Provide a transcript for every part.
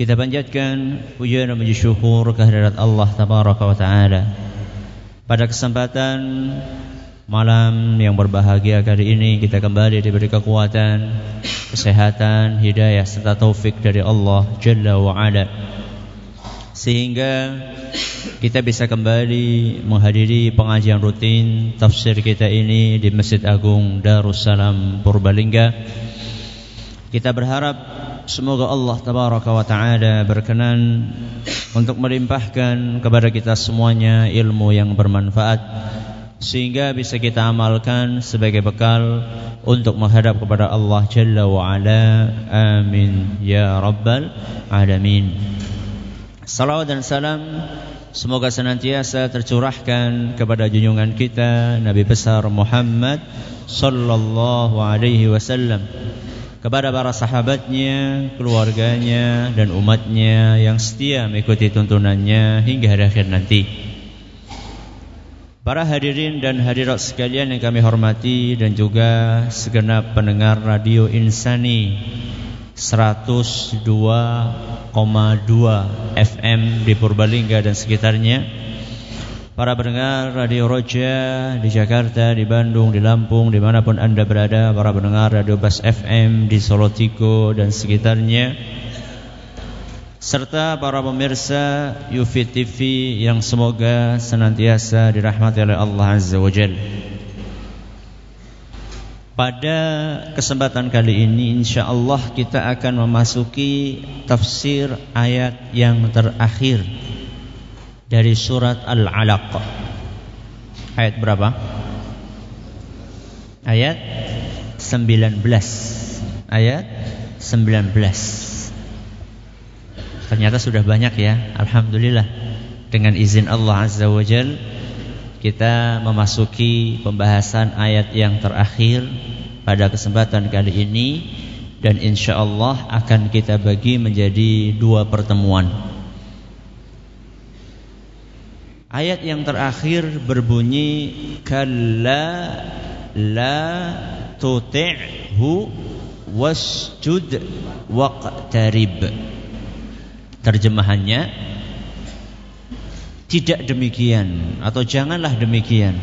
Kita panjatkan pujian dan puji syukur kehadirat Allah Tabaraka wa Ta'ala. Pada kesempatan malam yang berbahagia kali ini Kita kembali diberi kekuatan, kesehatan, hidayah serta taufik dari Allah Jalla wa Ala. Sehingga kita bisa kembali menghadiri pengajian rutin tafsir kita ini di Masjid Agung Darussalam Purbalingga. Kita berharap semoga Allah tabaraka wa taala berkenan untuk melimpahkan kepada kita semuanya ilmu yang bermanfaat sehingga bisa kita amalkan sebagai bekal untuk menghadap kepada Allah Jalla wa ala. Amin ya rabbal alamin. Salawat dan salam semoga senantiasa tercurahkan kepada junjungan kita Nabi besar Muhammad sallallahu alaihi wasallam kepada para sahabatnya, keluarganya dan umatnya yang setia mengikuti tuntunannya hingga hari akhir nanti. Para hadirin dan hadirat sekalian yang kami hormati dan juga segenap pendengar radio Insani 102,2 FM di Purbalingga dan sekitarnya Para pendengar Radio Roja di Jakarta, di Bandung, di Lampung, di mana pun anda berada Para pendengar Radio Bas FM di Solo Tiko dan sekitarnya Serta para pemirsa Yufi TV yang semoga senantiasa dirahmati oleh Allah Azza wa Jal. Pada kesempatan kali ini insya Allah kita akan memasuki tafsir ayat yang terakhir dari surat Al-Alaq. Ayat berapa? Ayat 19. Ayat 19. Ternyata sudah banyak ya. Alhamdulillah. Dengan izin Allah Azza wa Jal kita memasuki pembahasan ayat yang terakhir pada kesempatan kali ini dan insya Allah akan kita bagi menjadi dua pertemuan. Ayat yang terakhir berbunyi kalla la tuti'hu wasjud waqtarib. Terjemahannya tidak demikian atau janganlah demikian.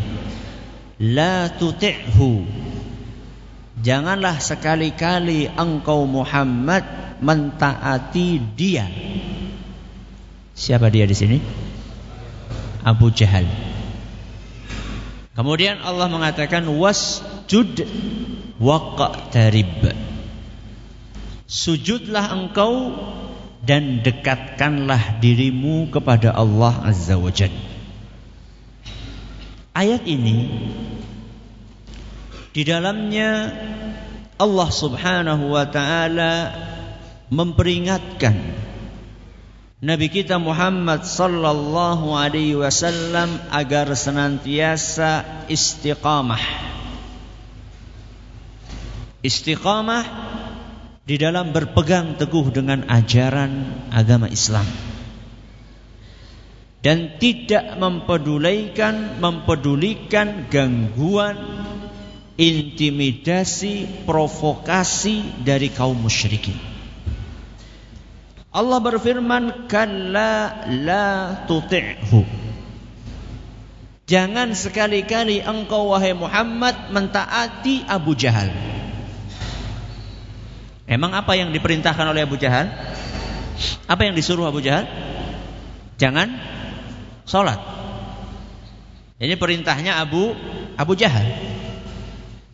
La tuti'hu. Janganlah sekali-kali engkau Muhammad mentaati dia. Siapa dia di sini? Abu Jahal. Kemudian Allah mengatakan wasjud waqtarib. Sujudlah engkau dan dekatkanlah dirimu kepada Allah Azza wa Jalla. Ayat ini di dalamnya Allah Subhanahu wa taala memperingatkan Nabi kita Muhammad sallallahu alaihi wasallam agar senantiasa istiqamah. Istiqamah di dalam berpegang teguh dengan ajaran agama Islam. Dan tidak mempedulikan mempedulikan gangguan, intimidasi, provokasi dari kaum musyrikin. Allah berfirman kalla la tuti'hu Jangan sekali-kali engkau wahai Muhammad mentaati Abu Jahal. Emang apa yang diperintahkan oleh Abu Jahal? Apa yang disuruh Abu Jahal? Jangan sholat. Ini perintahnya Abu Abu Jahal.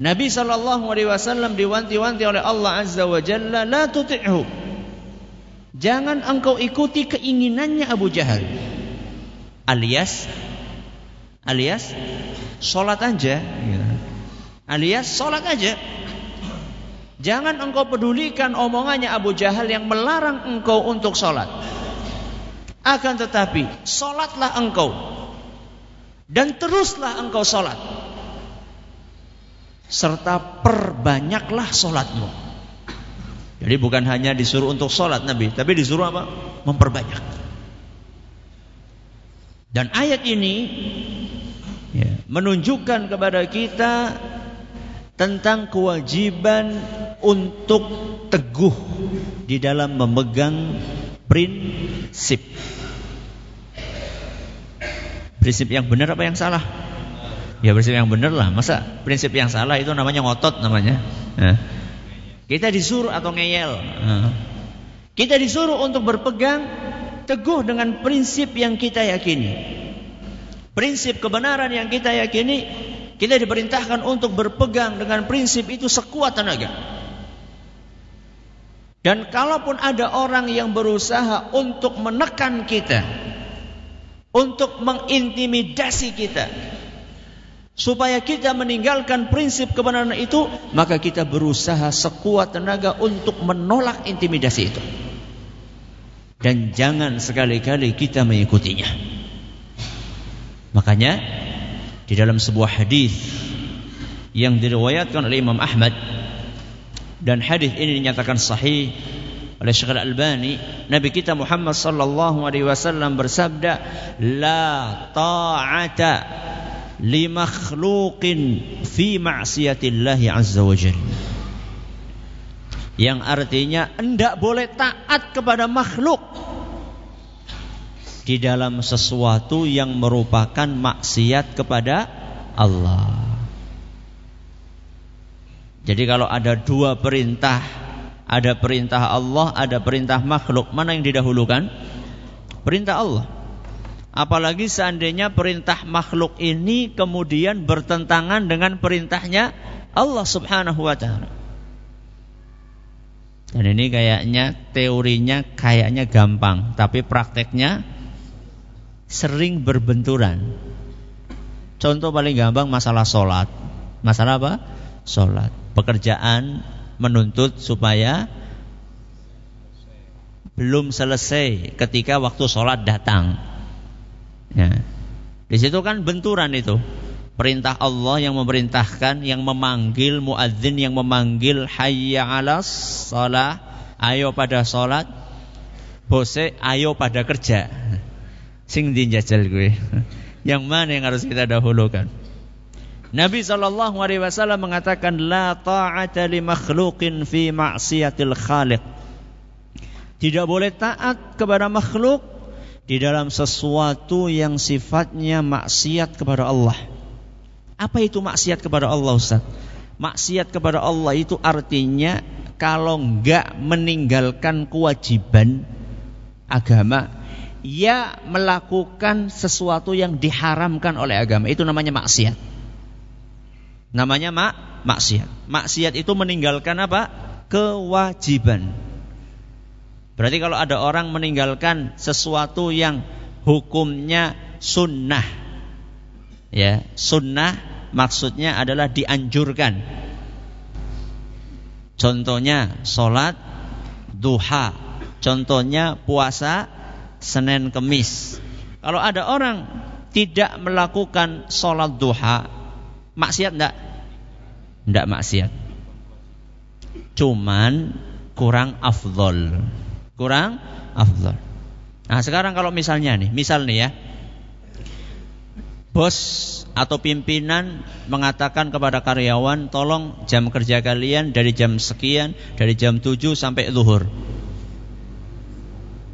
Nabi Shallallahu Alaihi Wasallam diwanti-wanti oleh Allah Azza wa Jalla, la tuti'hu. Jangan engkau ikuti keinginannya Abu Jahal. Alias alias sholat aja. Alias sholat aja. Jangan engkau pedulikan omongannya Abu Jahal yang melarang engkau untuk sholat. Akan tetapi, solatlah engkau. Dan teruslah engkau solat. Serta perbanyaklah solatmu. Jadi bukan hanya disuruh untuk solat Nabi, tapi disuruh apa? Memperbanyak. Dan ayat ini ya, menunjukkan kepada kita tentang kewajiban untuk teguh di dalam memegang prinsip. Prinsip yang benar apa yang salah? Ya prinsip yang benar lah. Masa prinsip yang salah itu namanya ngotot namanya. Nah. Kita disuruh atau ngeyel. Kita disuruh untuk berpegang teguh dengan prinsip yang kita yakini. Prinsip kebenaran yang kita yakini kita diperintahkan untuk berpegang dengan prinsip itu sekuat tenaga. Dan kalaupun ada orang yang berusaha untuk menekan kita, untuk mengintimidasi kita, supaya kita meninggalkan prinsip kebenaran itu, maka kita berusaha sekuat tenaga untuk menolak intimidasi itu. Dan jangan sekali-kali kita mengikutinya. Makanya di dalam sebuah hadis yang diriwayatkan oleh Imam Ahmad dan hadis ini dinyatakan sahih oleh Syekh Al-Albani Nabi kita Muhammad sallallahu alaihi wasallam bersabda la ta'ata li makhluqin fi ma'siyatillah azza wa yang artinya enggak boleh taat kepada makhluk di dalam sesuatu yang merupakan maksiat kepada Allah. Jadi kalau ada dua perintah, ada perintah Allah, ada perintah makhluk, mana yang didahulukan? Perintah Allah. Apalagi seandainya perintah makhluk ini kemudian bertentangan dengan perintahnya Allah Subhanahu wa taala. Dan ini kayaknya teorinya kayaknya gampang, tapi prakteknya sering berbenturan. Contoh paling gampang masalah sholat. Masalah apa? Sholat. Pekerjaan menuntut supaya belum selesai ketika waktu sholat datang. Ya. Di situ kan benturan itu. Perintah Allah yang memerintahkan, yang memanggil muadzin yang memanggil hayya 'alas shalah, ayo pada sholat. Bose, ayo pada kerja. Sing dijajal gue. Yang mana yang harus kita dahulukan? Nabi Shallallahu Alaihi Wasallam mengatakan la ta'ata li makhluqin fi maksiatil khaliq. Tidak boleh taat kepada makhluk di dalam sesuatu yang sifatnya maksiat kepada Allah. Apa itu maksiat kepada Allah Ustaz? Maksiat kepada Allah itu artinya kalau enggak meninggalkan kewajiban agama ia melakukan sesuatu yang diharamkan oleh agama. Itu namanya maksiat. Namanya mak maksiat. Maksiat itu meninggalkan apa? Kewajiban. Berarti kalau ada orang meninggalkan sesuatu yang hukumnya sunnah. Ya, sunnah maksudnya adalah dianjurkan. Contohnya sholat duha. Contohnya puasa Senin Kemis. Kalau ada orang tidak melakukan sholat duha, maksiat enggak? Enggak maksiat. Cuman kurang afdol. Kurang afdol. Nah sekarang kalau misalnya nih, misal nih ya, bos atau pimpinan mengatakan kepada karyawan, tolong jam kerja kalian dari jam sekian, dari jam 7 sampai zuhur.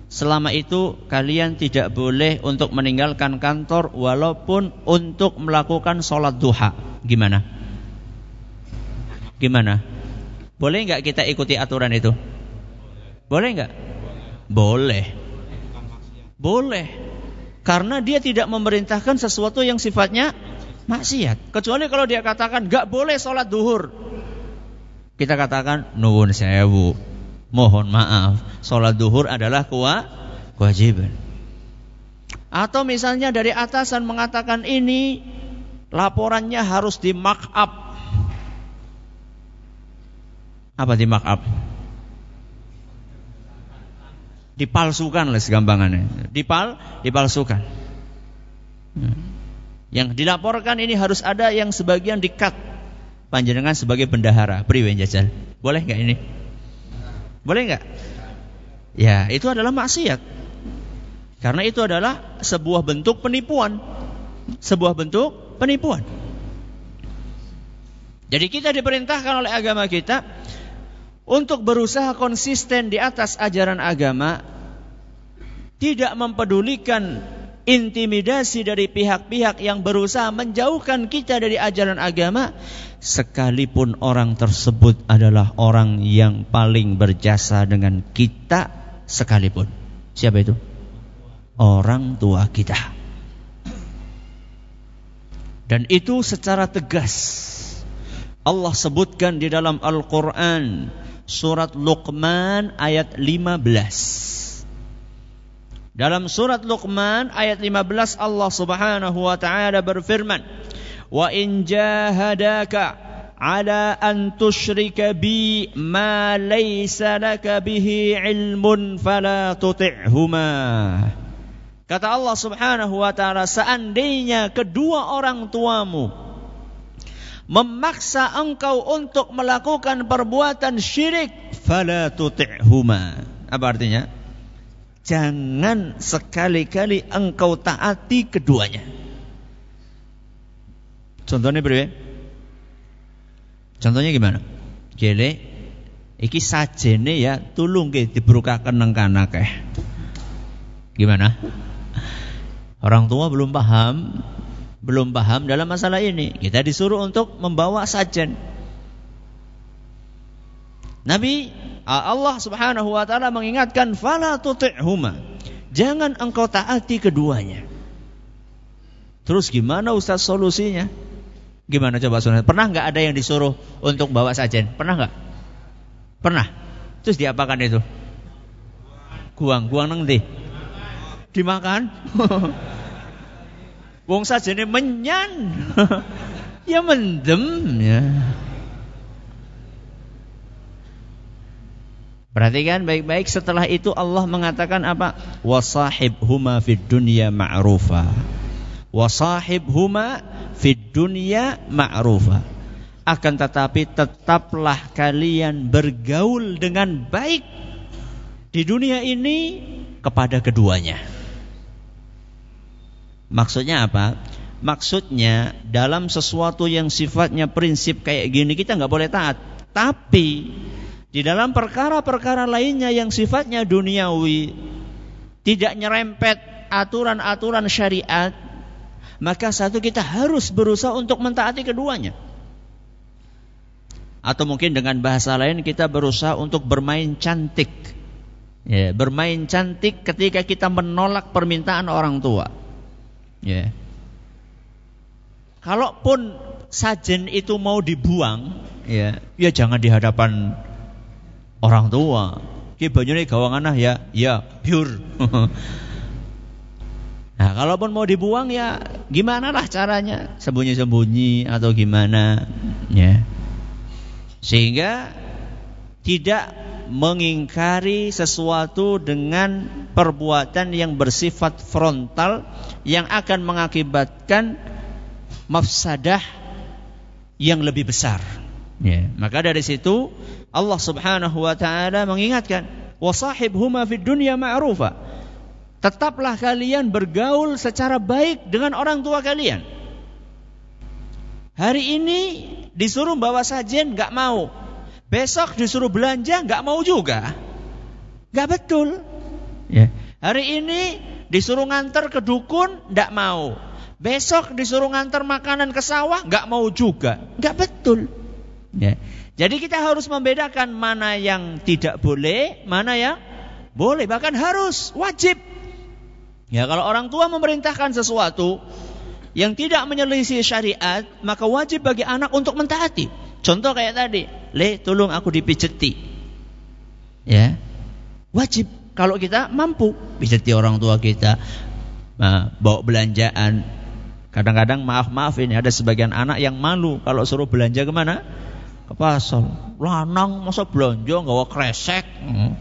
Selama itu kalian tidak boleh untuk meninggalkan kantor walaupun untuk melakukan sholat duha. Gimana? Gimana? Boleh nggak kita ikuti aturan itu? Boleh nggak? Boleh. Boleh. Karena dia tidak memerintahkan sesuatu yang sifatnya maksiat. Kecuali kalau dia katakan nggak boleh sholat duhur. Kita katakan nuwun sewu mohon maaf, sholat duhur adalah kewajiban. Atau misalnya dari atasan mengatakan ini laporannya harus di mark up. Apa di mark up? Dipalsukan lah segampangannya. Dipal, dipalsukan. Hmm. Yang dilaporkan ini harus ada yang sebagian dikat panjenengan sebagai bendahara. Priwe jajal. Boleh nggak ini? Boleh nggak? Ya, itu adalah maksiat. Karena itu adalah sebuah bentuk penipuan. Sebuah bentuk penipuan. Jadi kita diperintahkan oleh agama kita untuk berusaha konsisten di atas ajaran agama, tidak mempedulikan intimidasi dari pihak-pihak yang berusaha menjauhkan kita dari ajaran agama, sekalipun orang tersebut adalah orang yang paling berjasa dengan kita sekalipun. Siapa itu? Orang tua kita. Dan itu secara tegas Allah sebutkan di dalam Al-Quran surat Luqman ayat 15. Dalam surat Luqman ayat 15 Allah Subhanahu wa taala berfirman, "Wa in jahadaka ala an tusyrika bi ma laysa laka bihi ilmun fala tuti'huma." Kata Allah Subhanahu wa taala, seandainya kedua orang tuamu memaksa engkau untuk melakukan perbuatan syirik fala tuti'huma. Apa artinya? Jangan sekali-kali engkau taati keduanya. Contohnya beri contohnya gimana? Gele iki sajene ya tulung ke diberukakan nang kanakeh gimana? Orang tua belum paham belum paham dalam masalah ini. Kita disuruh untuk membawa sajen. Nabi Allah Subhanahu wa taala mengingatkan fala tuti'huma. Jangan engkau taati keduanya. Terus gimana Ustaz solusinya? Gimana coba sunat? Pernah nggak ada yang disuruh untuk bawa sajen? Pernah nggak? Pernah. Terus diapakan itu? Guang, guang neng Dimakan? Wong sajane menyan. ya mendem ya. Perhatikan baik-baik setelah itu Allah mengatakan apa? Wasahib huma fid dunya ma'rufa. Wasahib huma fid dunya ma'rufa. Akan tetapi tetaplah kalian bergaul dengan baik di dunia ini kepada keduanya. Maksudnya apa? Maksudnya dalam sesuatu yang sifatnya prinsip kayak gini kita nggak boleh taat. Tapi di dalam perkara-perkara lainnya yang sifatnya duniawi tidak nyerempet aturan-aturan syariat, maka satu kita harus berusaha untuk mentaati keduanya. Atau mungkin dengan bahasa lain kita berusaha untuk bermain cantik. Ya, bermain cantik ketika kita menolak permintaan orang tua. Ya. Kalaupun sajen itu mau dibuang, ya, ya jangan di hadapan orang tua. Ki banyune gawangan ya, ya pure. nah, kalaupun mau dibuang ya gimana lah caranya? Sembunyi-sembunyi atau gimana? Ya. Sehingga tidak mengingkari sesuatu dengan perbuatan yang bersifat frontal yang akan mengakibatkan mafsadah yang lebih besar. Ya. Maka dari situ Allah Subhanahu wa taala mengingatkan, "Wasahibhuma fid dunya ma'rufa." Tetaplah kalian bergaul secara baik dengan orang tua kalian. Hari ini disuruh bawa sajen nggak mau. Besok disuruh belanja nggak mau juga. Nggak betul. Ya. Hari ini disuruh ngantar ke dukun nggak mau. Besok disuruh ngantar makanan ke sawah nggak mau juga. Nggak betul. Ya. Jadi kita harus membedakan mana yang tidak boleh, mana yang boleh, bahkan harus, wajib. Ya, kalau orang tua memerintahkan sesuatu yang tidak menyelisih syariat, maka wajib bagi anak untuk mentaati. Contoh kayak tadi, le tolong aku dipijeti. Ya. Wajib kalau kita mampu pijeti orang tua kita. Bawa belanjaan. Kadang-kadang maaf-maaf ini ada sebagian anak yang malu kalau suruh belanja ke mana? Ke pasar. Lanang masa belanja nggak kresek. Hmm.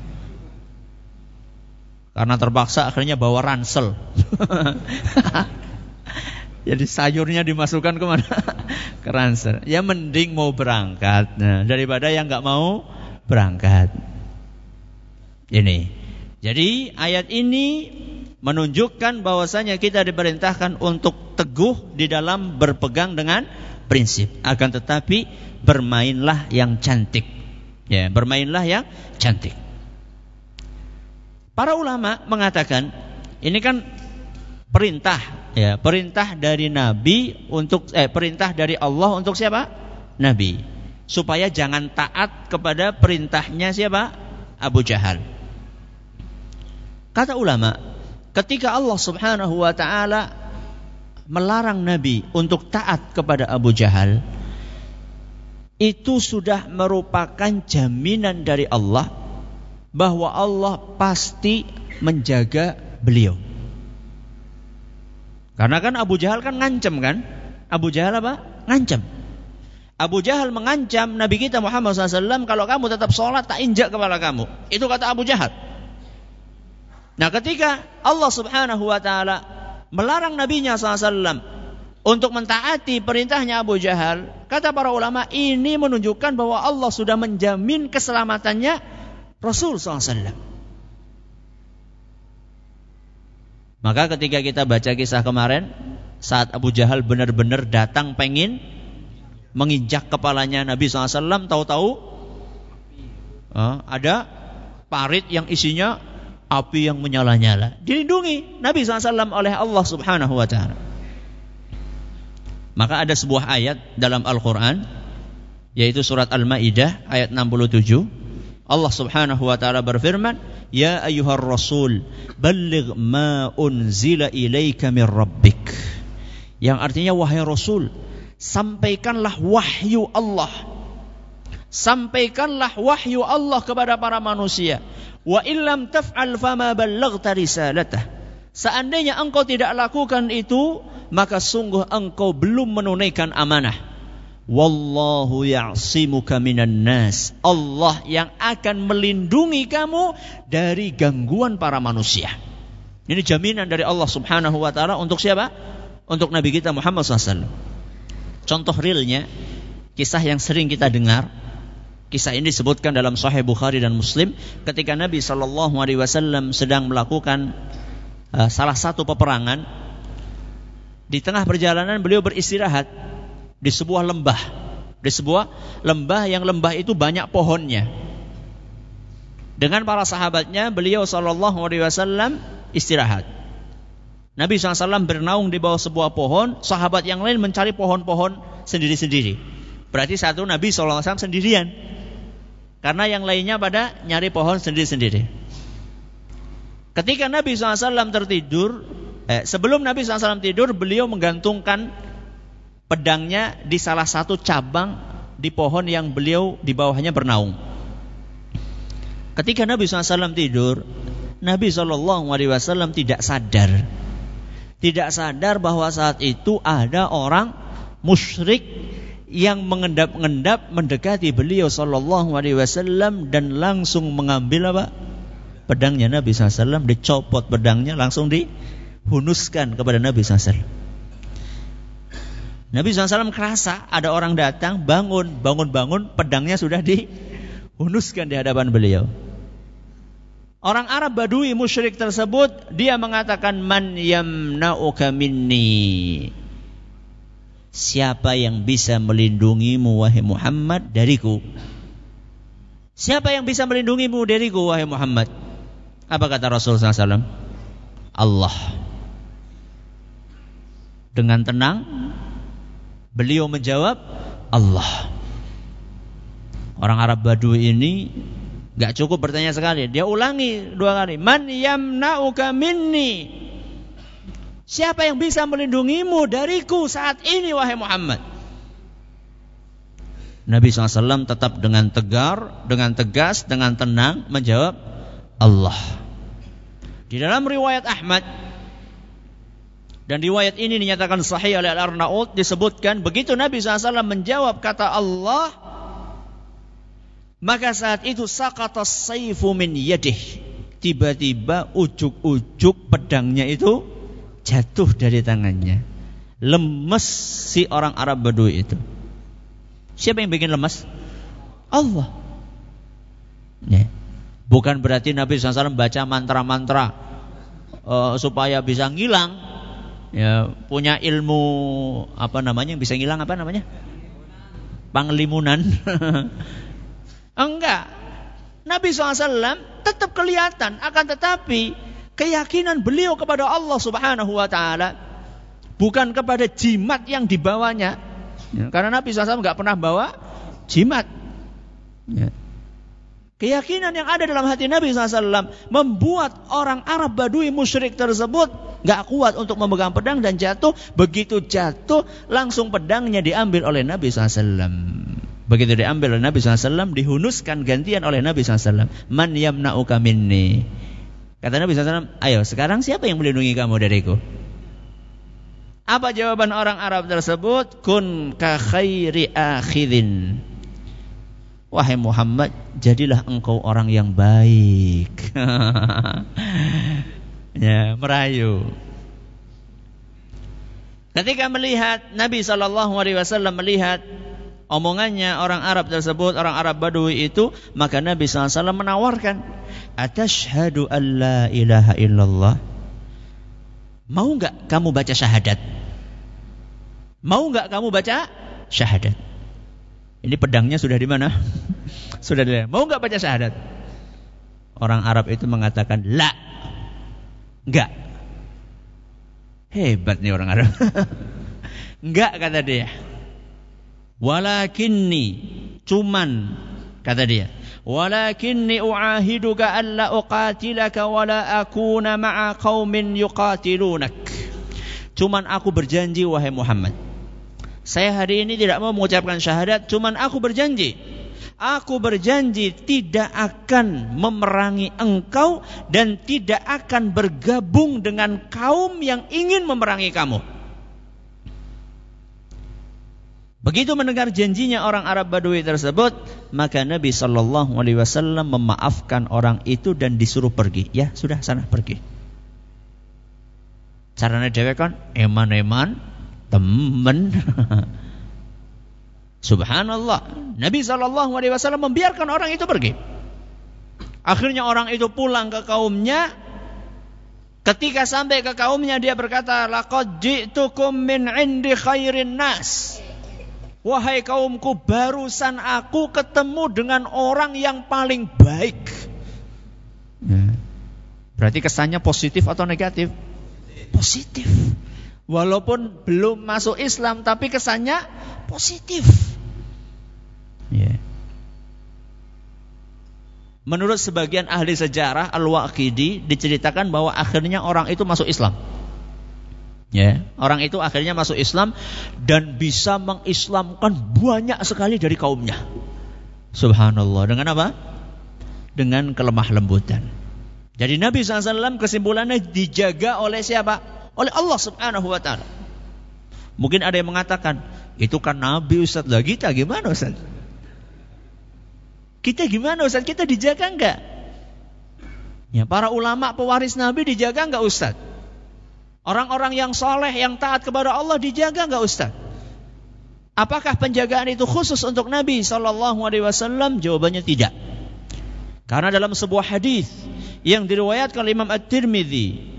Karena terpaksa akhirnya bawa ransel. Jadi sayurnya dimasukkan ke mana? ke ransel. Ya mending mau berangkat nah, daripada yang nggak mau berangkat. Ini. Jadi ayat ini menunjukkan bahwasanya kita diperintahkan untuk teguh di dalam berpegang dengan prinsip. Akan tetapi bermainlah yang cantik. Ya, bermainlah yang cantik. Para ulama mengatakan ini kan perintah ya, perintah dari nabi untuk eh perintah dari Allah untuk siapa? Nabi. Supaya jangan taat kepada perintahnya siapa? Abu Jahal. Kata ulama, ketika Allah Subhanahu wa taala melarang Nabi untuk taat kepada Abu Jahal, itu sudah merupakan jaminan dari Allah bahwa Allah pasti menjaga beliau. Karena kan Abu Jahal kan ngancam kan? Abu Jahal apa? Ngancam. Abu Jahal mengancam Nabi kita Muhammad SAW kalau kamu tetap sholat tak injak kepala kamu. Itu kata Abu Jahal. Nah ketika Allah subhanahu wa ta'ala melarang Nabi-Nya SAW untuk mentaati perintahnya Abu Jahal, kata para ulama ini menunjukkan bahwa Allah sudah menjamin keselamatannya Rasul SAW. Maka ketika kita baca kisah kemarin, saat Abu Jahal benar-benar datang pengen menginjak kepalanya Nabi SAW, tahu-tahu uh, ada parit yang isinya api yang menyala-nyala. Dilindungi Nabi SAW oleh Allah Subhanahu wa taala. Maka ada sebuah ayat dalam Al-Qur'an yaitu surat Al-Maidah ayat 67. Allah Subhanahu wa taala berfirman, "Ya ayyuhar rasul, balligh ma unzila ilaika min rabbik." Yang artinya wahai rasul, sampaikanlah wahyu Allah. Sampaikanlah wahyu Allah kepada para manusia Wa illam taf'al fama ballaghta risalatah. Seandainya engkau tidak lakukan itu, maka sungguh engkau belum menunaikan amanah. Wallahu ya'simuka minan nas. Allah yang akan melindungi kamu dari gangguan para manusia. Ini jaminan dari Allah Subhanahu wa taala untuk siapa? Untuk Nabi kita Muhammad SAW. Contoh realnya, kisah yang sering kita dengar, Kisah ini disebutkan dalam Sahih Bukhari dan Muslim ketika Nabi Shallallahu Alaihi Wasallam sedang melakukan uh, salah satu peperangan. Di tengah perjalanan beliau beristirahat di sebuah lembah, di sebuah lembah yang lembah itu banyak pohonnya. Dengan para sahabatnya beliau Shallallahu Alaihi Wasallam istirahat. Nabi SAW bernaung di bawah sebuah pohon, sahabat yang lain mencari pohon-pohon sendiri-sendiri. Berarti satu Nabi SAW sendirian. Karena yang lainnya pada nyari pohon sendiri-sendiri. Ketika Nabi SAW tertidur, eh, sebelum Nabi SAW tidur, beliau menggantungkan pedangnya di salah satu cabang di pohon yang beliau di bawahnya bernaung. Ketika Nabi SAW tidur, Nabi SAW tidak sadar, tidak sadar bahwa saat itu ada orang musyrik yang mengendap-endap mendekati beliau sallallahu alaihi wasallam dan langsung mengambil apa? pedangnya Nabi SAW dicopot pedangnya langsung dihunuskan kepada Nabi SAW. Nabi SAW kerasa ada orang datang bangun bangun bangun pedangnya sudah dihunuskan di hadapan beliau. Orang Arab Badui musyrik tersebut dia mengatakan man yamna'uka minni Siapa yang bisa melindungimu wahai Muhammad dariku? Siapa yang bisa melindungimu dariku wahai Muhammad? Apa kata Rasulullah SAW? Allah. Dengan tenang beliau menjawab Allah. Orang Arab Badui ini gak cukup bertanya sekali, dia ulangi dua kali. Man yamna'uka minni? Siapa yang bisa melindungimu dariku saat ini wahai Muhammad? Nabi SAW tetap dengan tegar, dengan tegas, dengan tenang menjawab Allah. Di dalam riwayat Ahmad dan riwayat ini dinyatakan sahih oleh Al-Arnaud disebutkan begitu Nabi SAW menjawab kata Allah maka saat itu saqata saifu min yadih tiba-tiba ujuk-ujuk pedangnya itu jatuh dari tangannya. Lemes si orang Arab Badui itu. Siapa yang bikin lemes? Allah. Ya. Bukan berarti Nabi SAW baca mantra-mantra uh, supaya bisa ngilang. Ya, punya ilmu apa namanya bisa ngilang apa namanya? Panglimunan. Enggak. Nabi SAW tetap kelihatan akan tetapi keyakinan beliau kepada Allah Subhanahu wa taala bukan kepada jimat yang dibawanya. Ya, karena Nabi SAW nggak pernah bawa jimat. Ya. Keyakinan yang ada dalam hati Nabi SAW membuat orang Arab Badui musyrik tersebut nggak kuat untuk memegang pedang dan jatuh. Begitu jatuh, langsung pedangnya diambil oleh Nabi SAW. Begitu diambil oleh Nabi SAW, dihunuskan gantian oleh Nabi SAW. Man yamna'uka minni. Kata Nabi SAW, ayo sekarang siapa yang melindungi kamu dariku? Apa jawaban orang Arab tersebut? Kun ka khairi akhidin. Wahai Muhammad, jadilah engkau orang yang baik. ya, merayu. Ketika melihat Nabi Shallallahu Alaihi Wasallam melihat omongannya orang Arab tersebut, orang Arab Badui itu, maka Nabi SAW menawarkan, Atashhadu an la ilaha illallah. Mau nggak kamu baca syahadat? Mau nggak kamu baca syahadat? Ini pedangnya sudah di mana? sudah di Mau nggak baca syahadat? Orang Arab itu mengatakan la. Enggak. Hebat nih orang Arab. enggak kata dia. Walakinni cuman kata dia. Walakinni uahiduka alla uqatilaka wala akuna ma'a qaumin yuqatilunak. Cuman aku berjanji wahai Muhammad saya hari ini tidak mau mengucapkan syahadat, cuman aku berjanji. Aku berjanji tidak akan memerangi engkau dan tidak akan bergabung dengan kaum yang ingin memerangi kamu. Begitu mendengar janjinya orang Arab Badui tersebut, maka Nabi Shallallahu Alaihi Wasallam memaafkan orang itu dan disuruh pergi. Ya sudah sana pergi. Caranya dewek kan eman-eman teman. Subhanallah. Nabi Shallallahu Alaihi Wasallam membiarkan orang itu pergi. Akhirnya orang itu pulang ke kaumnya. Ketika sampai ke kaumnya dia berkata, "Laqad ji'tukum min 'indi khairin nas." Wahai kaumku, barusan aku ketemu dengan orang yang paling baik. Ya. Berarti kesannya positif atau negatif? Positif. Walaupun belum masuk Islam tapi kesannya positif. Yeah. Menurut sebagian ahli sejarah Al-Waqidi diceritakan bahwa akhirnya orang itu masuk Islam. Ya, orang itu akhirnya masuk Islam dan bisa mengislamkan banyak sekali dari kaumnya. Subhanallah. Dengan apa? Dengan kelemah lembutan. Jadi Nabi SAW kesimpulannya dijaga oleh siapa? Oleh Allah Subhanahu wa taala. Mungkin ada yang mengatakan, itu kan Nabi Ustaz lah kita gimana Ustaz? Kita gimana Ustaz? Kita dijaga enggak? Ya, para ulama pewaris Nabi dijaga enggak Ustaz? Orang-orang yang soleh, yang taat kepada Allah dijaga enggak Ustaz? Apakah penjagaan itu khusus untuk Nabi Shallallahu Alaihi Wasallam? Jawabannya tidak. Karena dalam sebuah hadis yang diriwayatkan oleh Imam At-Tirmidzi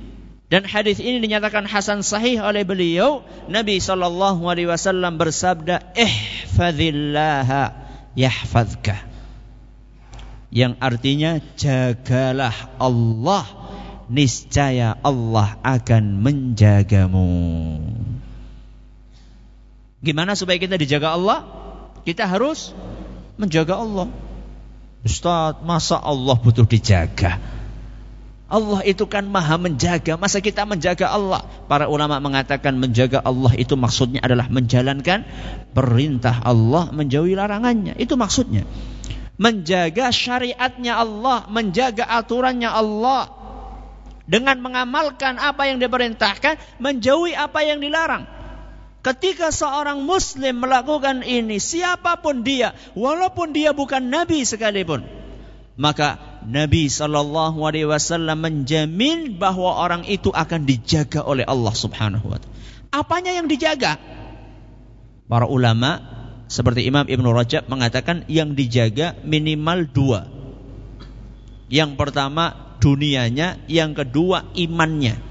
dan hadis ini dinyatakan hasan sahih oleh beliau. Nabi sallallahu alaihi wasallam bersabda, "Ihfazillaha yahfazka." Yang artinya jagalah Allah, niscaya Allah akan menjagamu. Gimana supaya kita dijaga Allah? Kita harus menjaga Allah. Ustaz, masa Allah butuh dijaga? Allah itu kan maha menjaga. Masa kita menjaga Allah? Para ulama mengatakan menjaga Allah itu maksudnya adalah menjalankan perintah Allah, menjauhi larangannya. Itu maksudnya. Menjaga syariatnya Allah, menjaga aturannya Allah. Dengan mengamalkan apa yang diperintahkan, menjauhi apa yang dilarang. Ketika seorang muslim melakukan ini, siapa pun dia, walaupun dia bukan nabi sekalipun, maka Nabi Shallallahu Alaihi Wasallam menjamin bahwa orang itu akan dijaga oleh Allah Subhanahu Wa Taala. Apanya yang dijaga? Para ulama seperti Imam Ibn Rajab mengatakan yang dijaga minimal dua. Yang pertama dunianya, yang kedua imannya.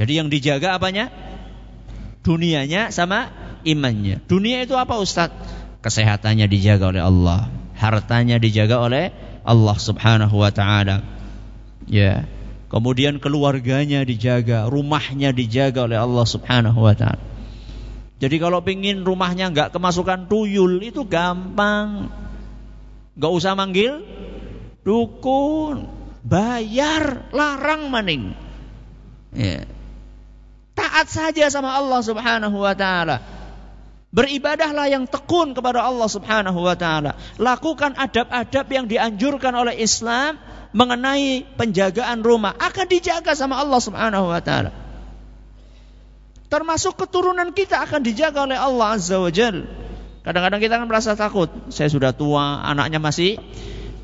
Jadi yang dijaga apanya? Dunianya sama imannya. Dunia itu apa Ustadz? Kesehatannya dijaga oleh Allah, hartanya dijaga oleh Allah Subhanahu wa taala. Ya. Kemudian keluarganya dijaga, rumahnya dijaga oleh Allah Subhanahu wa taala. Jadi kalau pingin rumahnya nggak kemasukan tuyul itu gampang. Nggak usah manggil dukun, bayar, larang maning. Ya. Taat saja sama Allah Subhanahu wa taala. Beribadahlah yang tekun kepada Allah Subhanahu wa taala. Lakukan adab-adab yang dianjurkan oleh Islam mengenai penjagaan rumah akan dijaga sama Allah Subhanahu wa taala. Termasuk keturunan kita akan dijaga oleh Allah Azza wa Jal. Kadang-kadang kita kan merasa takut. Saya sudah tua, anaknya masih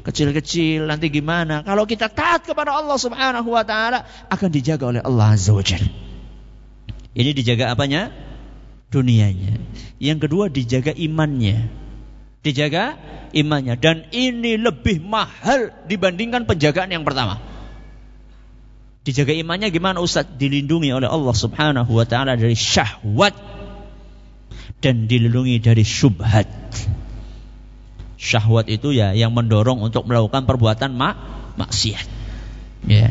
kecil-kecil, nanti gimana? Kalau kita taat kepada Allah Subhanahu wa taala akan dijaga oleh Allah Azza wa Jal. Ini dijaga apanya? Dunianya. Yang kedua dijaga imannya. Dijaga imannya dan ini lebih mahal dibandingkan penjagaan yang pertama. Dijaga imannya gimana Ustaz? Dilindungi oleh Allah Subhanahu wa taala dari syahwat dan dilindungi dari syubhat. Syahwat itu ya yang mendorong untuk melakukan perbuatan mak maksiat. Ya.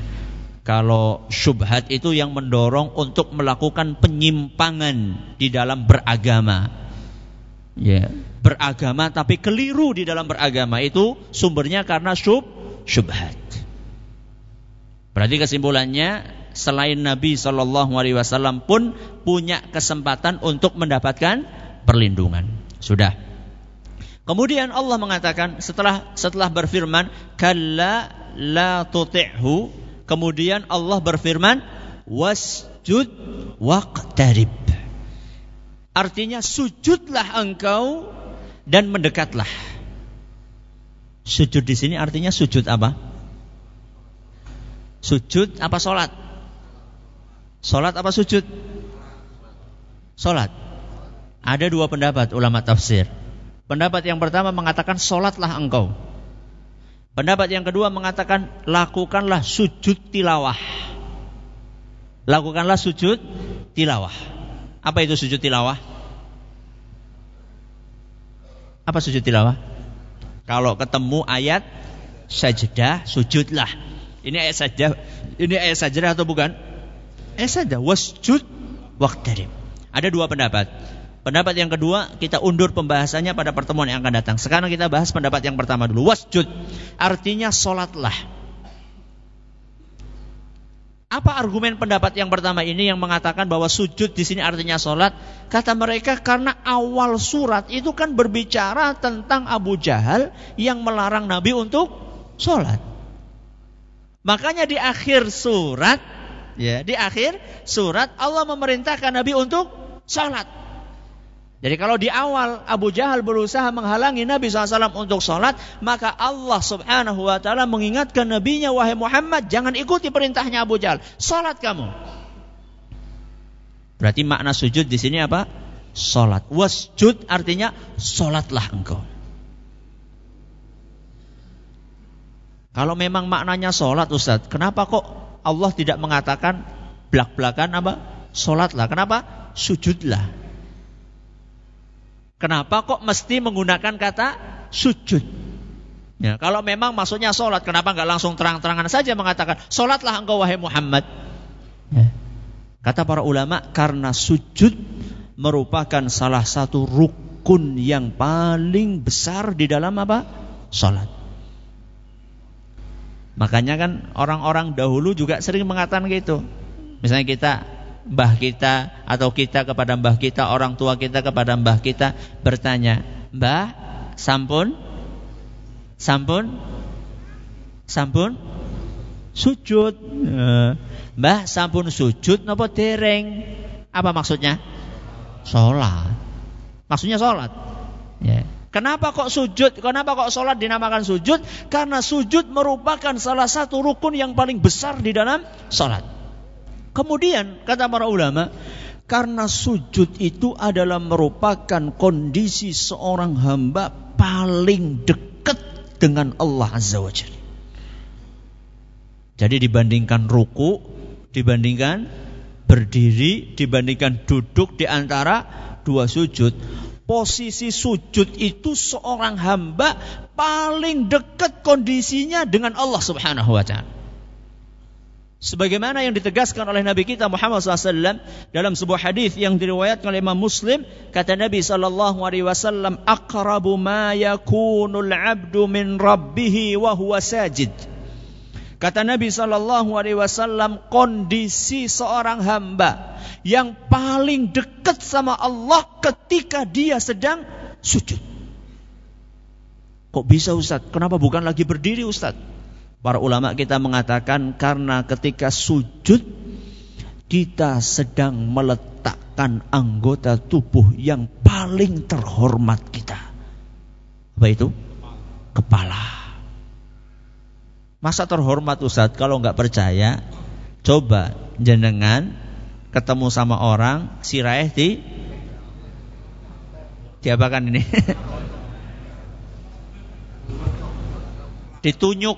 Kalau syubhat itu yang mendorong untuk melakukan penyimpangan di dalam beragama. Ya, beragama tapi keliru di dalam beragama itu sumbernya karena syub syubhat. Berarti kesimpulannya selain Nabi Shallallahu Alaihi Wasallam pun punya kesempatan untuk mendapatkan perlindungan. Sudah. Kemudian Allah mengatakan setelah setelah berfirman, "Kalla la tuti'hu." Kemudian Allah berfirman, "Wasjud waqtarib." Artinya sujudlah engkau dan mendekatlah. Sujud di sini artinya sujud apa? Sujud apa sholat? Sholat apa sujud? Sholat. Ada dua pendapat ulama tafsir. Pendapat yang pertama mengatakan sholatlah engkau. Pendapat yang kedua mengatakan lakukanlah sujud tilawah. Lakukanlah sujud tilawah. Apa itu sujud tilawah? Apa sujud tilawah? Kalau ketemu ayat sajdah, sujudlah. Ini ayat saja. Ini ayat saja atau bukan? Ayat saja. Wasjud waqtarib. Ada dua pendapat. Pendapat yang kedua kita undur pembahasannya pada pertemuan yang akan datang. Sekarang kita bahas pendapat yang pertama dulu. Wasjud artinya solatlah. Apa argumen pendapat yang pertama ini yang mengatakan bahwa sujud di sini artinya solat? Kata mereka karena awal surat itu kan berbicara tentang Abu Jahal yang melarang Nabi untuk solat. Makanya di akhir surat, ya, di akhir surat Allah memerintahkan Nabi untuk sholat. Jadi kalau di awal Abu Jahal berusaha menghalangi Nabi SAW untuk sholat, maka Allah Subhanahu Wa Taala mengingatkan Nabi-Nya wahai Muhammad, jangan ikuti perintahnya Abu Jahal, sholat kamu. Berarti makna sujud di sini apa? Sholat. Wasjud artinya sholatlah engkau. Kalau memang maknanya sholat Ustaz, kenapa kok Allah tidak mengatakan belak-belakan apa? Sholatlah. Kenapa? Sujudlah. Kenapa kok mesti menggunakan kata sujud? Ya, kalau memang maksudnya sholat, kenapa nggak langsung terang-terangan saja mengatakan sholatlah engkau wahai Muhammad? Ya. Kata para ulama, karena sujud merupakan salah satu rukun yang paling besar di dalam apa? Sholat. Makanya kan orang-orang dahulu juga sering mengatakan gitu. Misalnya kita mbah kita atau kita kepada mbah kita, orang tua kita kepada mbah kita bertanya, "Mbah, sampun? Sampun? Sampun? Sujud." Eh, mbah, sampun sujud napa dereng? Apa maksudnya? Salat. Maksudnya salat. Ya. Kenapa kok sujud? Kenapa kok sholat dinamakan sujud? Karena sujud merupakan salah satu rukun yang paling besar di dalam sholat. Kemudian kata para ulama, karena sujud itu adalah merupakan kondisi seorang hamba paling dekat dengan Allah Azza wa Jalla. Jadi dibandingkan ruku, dibandingkan berdiri, dibandingkan duduk di antara dua sujud, posisi sujud itu seorang hamba paling dekat kondisinya dengan Allah Subhanahu wa taala. Sebagaimana yang ditegaskan oleh Nabi kita Muhammad SAW dalam sebuah hadis yang diriwayatkan oleh Imam Muslim, kata Nabi Sallallahu Alaihi Wasallam, "Aqrabu ma yakunul abdu min rabbih wa huwa sajid." Kata Nabi Sallallahu Alaihi Wasallam, kondisi seorang hamba yang paling dekat sama Allah ketika dia sedang sujud. Kok bisa Ustaz? Kenapa bukan lagi berdiri Ustaz? Para ulama kita mengatakan karena ketika sujud kita sedang meletakkan anggota tubuh yang paling terhormat kita. Apa itu? Kepala. Masa terhormat Ustaz kalau nggak percaya coba jenengan ketemu sama orang siraih di diapakan ini? ditunjuk.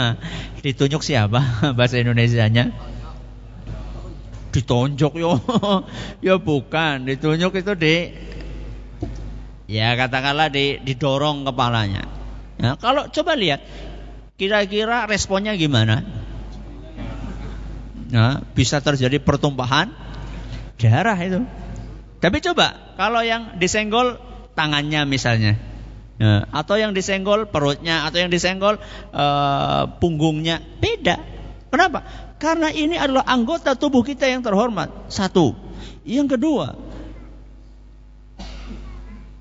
Ditunjuk siapa bahasa Indonesianya? Ditonjok yo. Ya bukan. Ditunjuk itu di ya katakanlah di, didorong kepalanya. Nah, kalau coba lihat kira-kira responnya gimana? Nah, bisa terjadi pertumpahan darah itu. Tapi coba kalau yang disenggol tangannya misalnya, nah, atau yang disenggol perutnya, atau yang disenggol uh, punggungnya, beda. Kenapa? Karena ini adalah anggota tubuh kita yang terhormat. Satu. Yang kedua,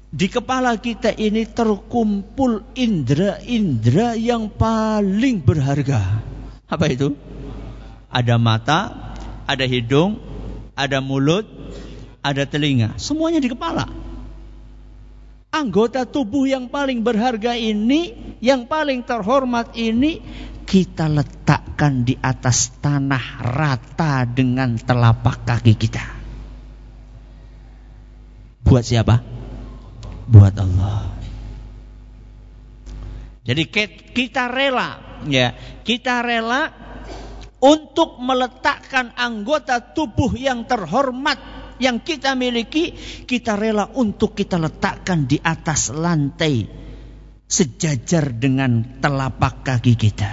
di kepala kita ini terkumpul indera-indera yang paling berharga. Apa itu? Ada mata, ada hidung, ada mulut, ada telinga. Semuanya di kepala. Anggota tubuh yang paling berharga ini, yang paling terhormat ini, kita letakkan di atas tanah rata dengan telapak kaki kita. Buat siapa? Buat Allah. Jadi kita rela, ya, kita rela untuk meletakkan anggota tubuh yang terhormat yang kita miliki, kita rela untuk kita letakkan di atas lantai sejajar dengan telapak kaki kita.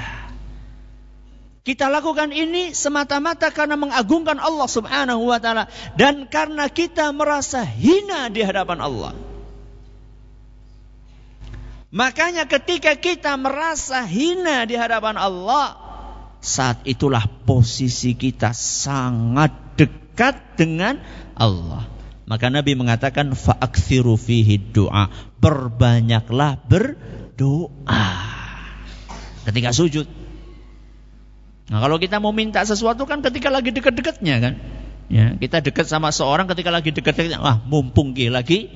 Kita lakukan ini semata-mata karena mengagungkan Allah Subhanahu wa taala dan karena kita merasa hina di hadapan Allah. Makanya ketika kita merasa hina di hadapan Allah, saat itulah posisi kita sangat dekat dengan Allah. Maka Nabi mengatakan fa'akthiru fihi doa. Perbanyaklah berdoa. Ketika sujud. Nah, kalau kita mau minta sesuatu kan ketika lagi dekat-dekatnya kan. Ya, kita dekat sama seorang ketika lagi dekat-dekatnya. Wah, mumpung lagi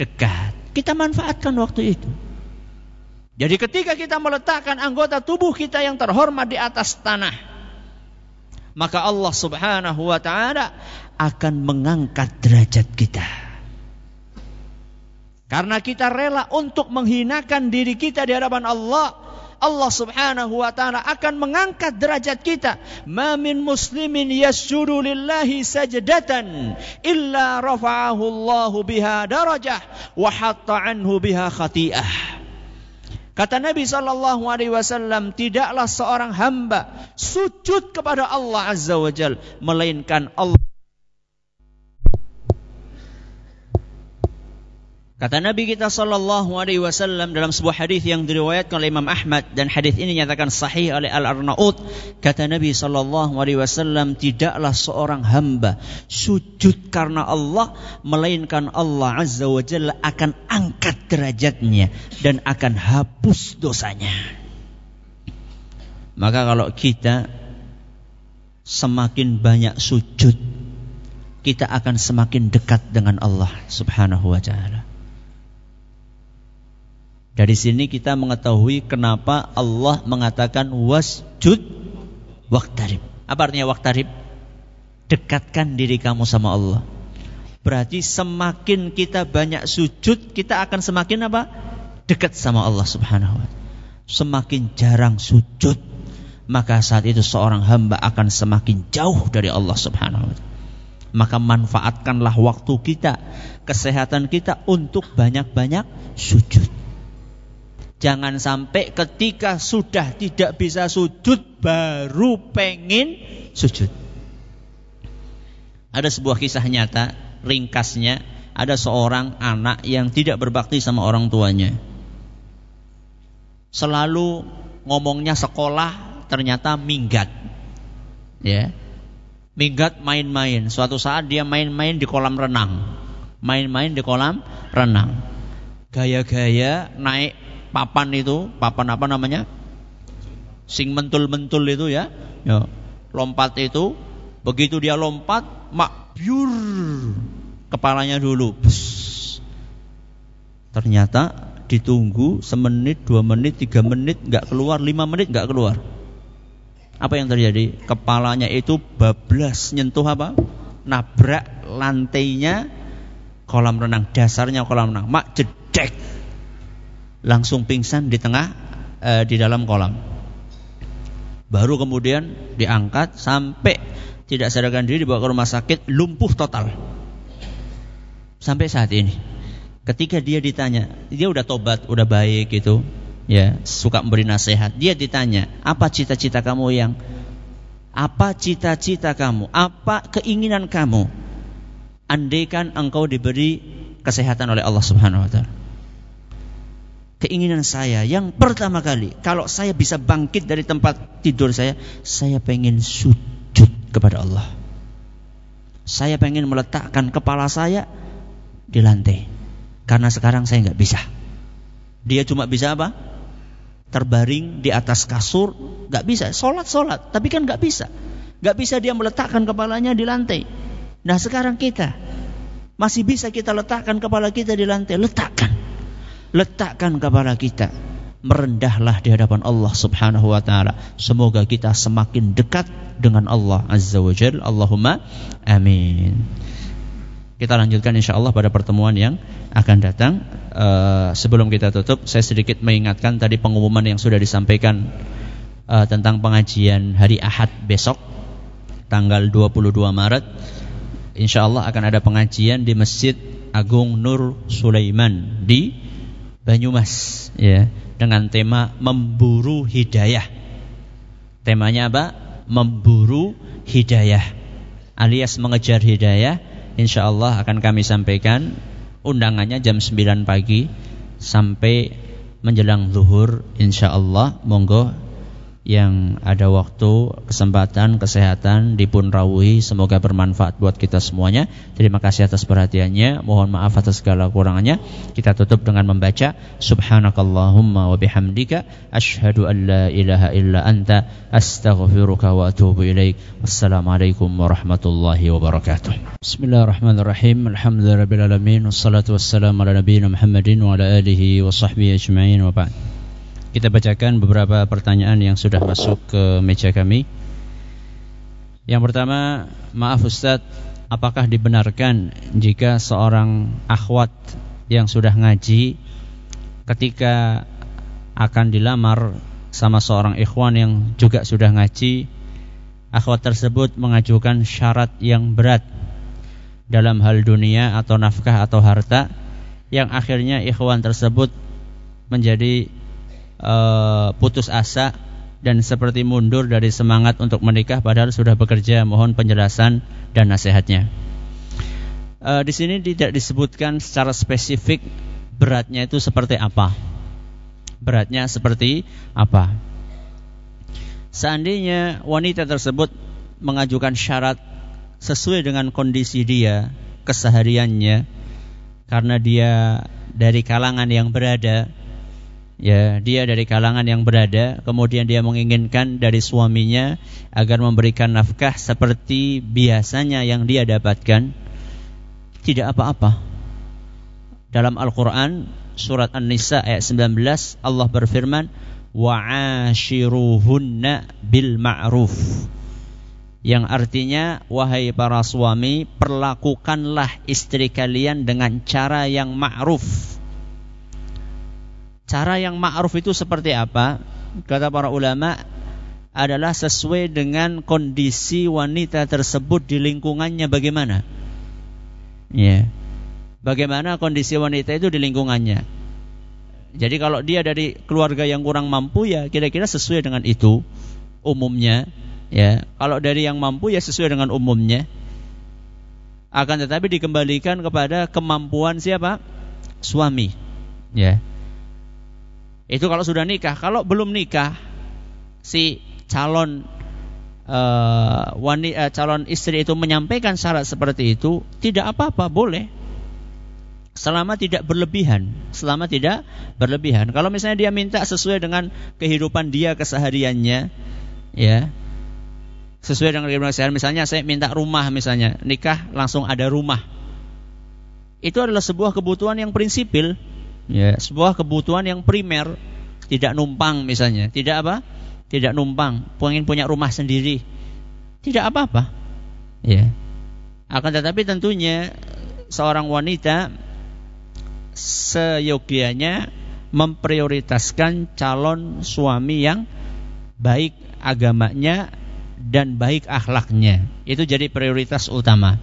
dekat. Kita manfaatkan waktu itu. Jadi ketika kita meletakkan anggota tubuh kita yang terhormat di atas tanah, maka Allah Subhanahu wa taala akan mengangkat derajat kita. Karena kita rela untuk menghinakan diri kita di hadapan Allah, Allah Subhanahu wa taala akan mengangkat derajat kita. Ma min muslimin yasjudu lillahi sajdatan illa rafa'ahu Allah biha darajah wa hatta anhu biha khati'ah. Kata Nabi Shallallahu Alaihi Wasallam, tidaklah seorang hamba sujud kepada Allah Azza wa Jal, melainkan Allah Kata Nabi kita sallallahu alaihi wasallam dalam sebuah hadis yang diriwayatkan oleh Imam Ahmad dan hadis ini nyatakan sahih oleh Al-Arnaud kata Nabi sallallahu alaihi wasallam tidaklah seorang hamba sujud karena Allah melainkan Allah azza wa jalla akan angkat derajatnya dan akan hapus dosanya. Maka kalau kita semakin banyak sujud kita akan semakin dekat dengan Allah Subhanahu wa taala. Dari sini kita mengetahui kenapa Allah mengatakan wasjud waktarib. Apa artinya waktarib? Dekatkan diri kamu sama Allah. Berarti semakin kita banyak sujud, kita akan semakin apa? Dekat sama Allah Subhanahu wa Semakin jarang sujud, maka saat itu seorang hamba akan semakin jauh dari Allah Subhanahu wa Maka manfaatkanlah waktu kita, kesehatan kita untuk banyak-banyak sujud. Jangan sampai ketika sudah tidak bisa sujud baru pengen sujud. Ada sebuah kisah nyata, ringkasnya ada seorang anak yang tidak berbakti sama orang tuanya. Selalu ngomongnya sekolah ternyata minggat. Ya. Minggat main-main. Suatu saat dia main-main di kolam renang. Main-main di kolam renang. Gaya-gaya naik papan itu, papan apa namanya? Sing mentul-mentul itu ya. ya. Lompat itu, begitu dia lompat, mak biur kepalanya dulu. Bus. Ternyata ditunggu semenit, dua menit, tiga menit nggak keluar, lima menit nggak keluar. Apa yang terjadi? Kepalanya itu bablas nyentuh apa? Nabrak lantainya kolam renang, dasarnya kolam renang. Mak jedek langsung pingsan di tengah e, di dalam kolam. Baru kemudian diangkat sampai tidak sadarkan diri dibawa ke rumah sakit lumpuh total. Sampai saat ini. Ketika dia ditanya, dia udah tobat, udah baik gitu, ya, suka memberi nasihat. Dia ditanya, "Apa cita-cita kamu yang apa cita-cita kamu? Apa keinginan kamu? Andaikan engkau diberi kesehatan oleh Allah Subhanahu wa taala." Keinginan saya yang pertama kali kalau saya bisa bangkit dari tempat tidur saya saya pengen sujud kepada Allah. Saya pengen meletakkan kepala saya di lantai. Karena sekarang saya nggak bisa. Dia cuma bisa apa? Terbaring di atas kasur nggak bisa. Sholat sholat. Tapi kan nggak bisa. Nggak bisa dia meletakkan kepalanya di lantai. Nah sekarang kita masih bisa kita letakkan kepala kita di lantai. Letakkan letakkan kepala kita merendahlah di hadapan Allah Subhanahu wa taala. Semoga kita semakin dekat dengan Allah Azza wa Jalla. Allahumma amin. Kita lanjutkan insya Allah pada pertemuan yang akan datang. Uh, sebelum kita tutup, saya sedikit mengingatkan tadi pengumuman yang sudah disampaikan uh, tentang pengajian hari Ahad besok, tanggal 22 Maret. Insya Allah akan ada pengajian di Masjid Agung Nur Sulaiman di Banyumas ya dengan tema memburu hidayah. Temanya apa? Memburu hidayah alias mengejar hidayah. Insya Allah akan kami sampaikan undangannya jam 9 pagi sampai menjelang zuhur insya Allah monggo yang ada waktu, kesempatan, kesehatan dipun rawuhi semoga bermanfaat buat kita semuanya. Terima kasih atas perhatiannya. Mohon maaf atas segala kurangannya. Kita tutup dengan membaca subhanakallahumma wa bihamdika asyhadu an la ilaha illa anta astaghfiruka wa atubu ilaik. Wassalamualaikum warahmatullahi wabarakatuh. Bismillahirrahmanirrahim. Alhamdulillahirabbil alamin wassalatu wassalamu ala nabiyina Muhammadin wa ala alihi wa sahbihi ajma'in wa ba'd. Kita bacakan beberapa pertanyaan yang sudah masuk ke meja kami. Yang pertama, maaf Ustadz, apakah dibenarkan jika seorang akhwat yang sudah ngaji ketika akan dilamar sama seorang ikhwan yang juga sudah ngaji, akhwat tersebut mengajukan syarat yang berat dalam hal dunia atau nafkah atau harta yang akhirnya ikhwan tersebut menjadi uh, putus asa dan seperti mundur dari semangat untuk menikah padahal sudah bekerja mohon penjelasan dan nasihatnya. Uh, di sini tidak disebutkan secara spesifik beratnya itu seperti apa. Beratnya seperti apa? Seandainya wanita tersebut mengajukan syarat sesuai dengan kondisi dia, kesehariannya, karena dia dari kalangan yang berada ya dia dari kalangan yang berada kemudian dia menginginkan dari suaminya agar memberikan nafkah seperti biasanya yang dia dapatkan. Tidak apa-apa. Dalam Al-Qur'an surat An-Nisa ayat 19 Allah berfirman wa'ashiruhunna bil ma'ruf. Yang artinya wahai para suami perlakukanlah istri kalian dengan cara yang ma'ruf cara yang ma'ruf itu seperti apa kata para ulama adalah sesuai dengan kondisi wanita tersebut di lingkungannya bagaimana ya bagaimana kondisi wanita itu di lingkungannya jadi kalau dia dari keluarga yang kurang mampu ya kira-kira sesuai dengan itu umumnya Ya, kalau dari yang mampu ya sesuai dengan umumnya. Akan tetapi dikembalikan kepada kemampuan siapa? Suami. Ya. Itu kalau sudah nikah. Kalau belum nikah, si calon uh, wanita uh, calon istri itu menyampaikan syarat seperti itu, tidak apa-apa, boleh. Selama tidak berlebihan, selama tidak berlebihan. Kalau misalnya dia minta sesuai dengan kehidupan dia kesehariannya, ya, sesuai dengan kebiasaan misalnya saya minta rumah misalnya nikah langsung ada rumah itu adalah sebuah kebutuhan yang prinsipil ya. Sebuah kebutuhan yang primer tidak numpang misalnya. Tidak apa? Tidak numpang. Pengen punya rumah sendiri. Tidak apa-apa. Ya. Akan tetapi tentunya seorang wanita seyogianya memprioritaskan calon suami yang baik agamanya dan baik akhlaknya. Itu jadi prioritas utama.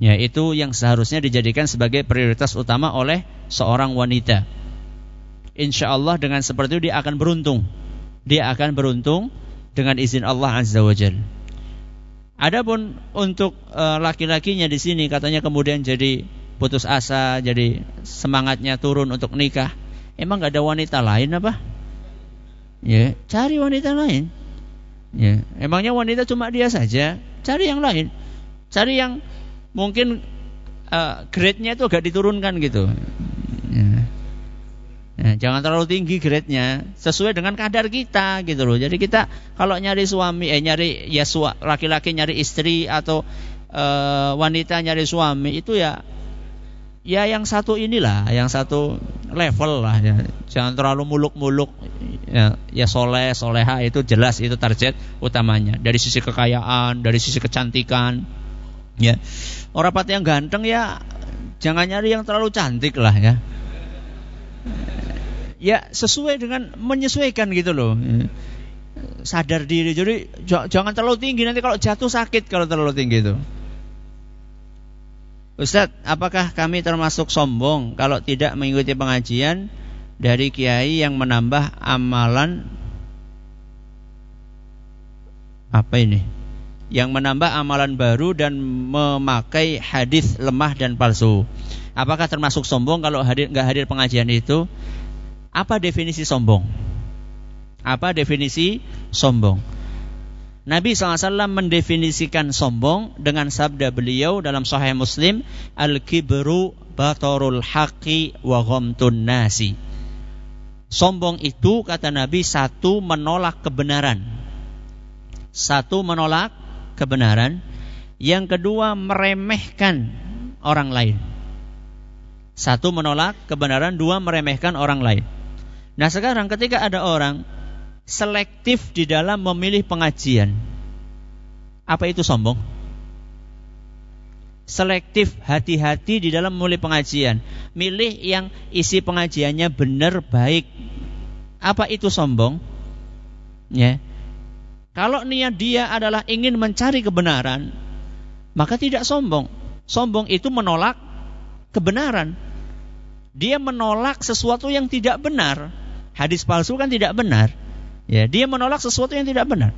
Ya, itu yang seharusnya dijadikan sebagai prioritas utama oleh seorang wanita. Insya Allah dengan seperti itu dia akan beruntung. Dia akan beruntung dengan izin Allah Azza wa Jal. Adapun untuk uh, laki-lakinya di sini katanya kemudian jadi putus asa, jadi semangatnya turun untuk nikah. Emang gak ada wanita lain apa? Ya, cari wanita lain. Ya, emangnya wanita cuma dia saja? Cari yang lain. Cari yang mungkin uh, grade-nya itu agak diturunkan gitu. Ya. Ya, jangan terlalu tinggi grade-nya, sesuai dengan kadar kita gitu loh. Jadi kita kalau nyari suami, eh nyari ya laki-laki nyari istri atau uh, wanita nyari suami itu ya ya yang satu inilah, yang satu level lah ya. Jangan terlalu muluk-muluk ya, ya soleh soleha itu jelas itu target utamanya dari sisi kekayaan dari sisi kecantikan ya. Orang pati yang ganteng ya jangan nyari yang terlalu cantik lah ya. Ya sesuai dengan menyesuaikan gitu loh. Sadar diri. Jadi jangan terlalu tinggi. Nanti kalau jatuh sakit kalau terlalu tinggi itu. Ustadz, apakah kami termasuk sombong kalau tidak mengikuti pengajian dari kiai yang menambah amalan? Apa ini? Yang menambah amalan baru dan memakai hadis lemah dan palsu. Apakah termasuk sombong kalau hadir nggak hadir pengajian itu? Apa definisi sombong? Apa definisi sombong? Nabi SAW mendefinisikan sombong dengan sabda beliau dalam Sahih Muslim, al-kibru batarul haqi wa ghamtun nasi. Sombong itu kata Nabi satu menolak kebenaran. Satu menolak kebenaran. Yang kedua meremehkan orang lain. Satu menolak kebenaran, dua meremehkan orang lain. Nah sekarang ketika ada orang selektif di dalam memilih pengajian, apa itu sombong? selektif, hati-hati di dalam memilih pengajian. Milih yang isi pengajiannya benar, baik. Apa itu sombong? Ya. Kalau niat dia adalah ingin mencari kebenaran, maka tidak sombong. Sombong itu menolak kebenaran. Dia menolak sesuatu yang tidak benar. Hadis palsu kan tidak benar. Ya, dia menolak sesuatu yang tidak benar.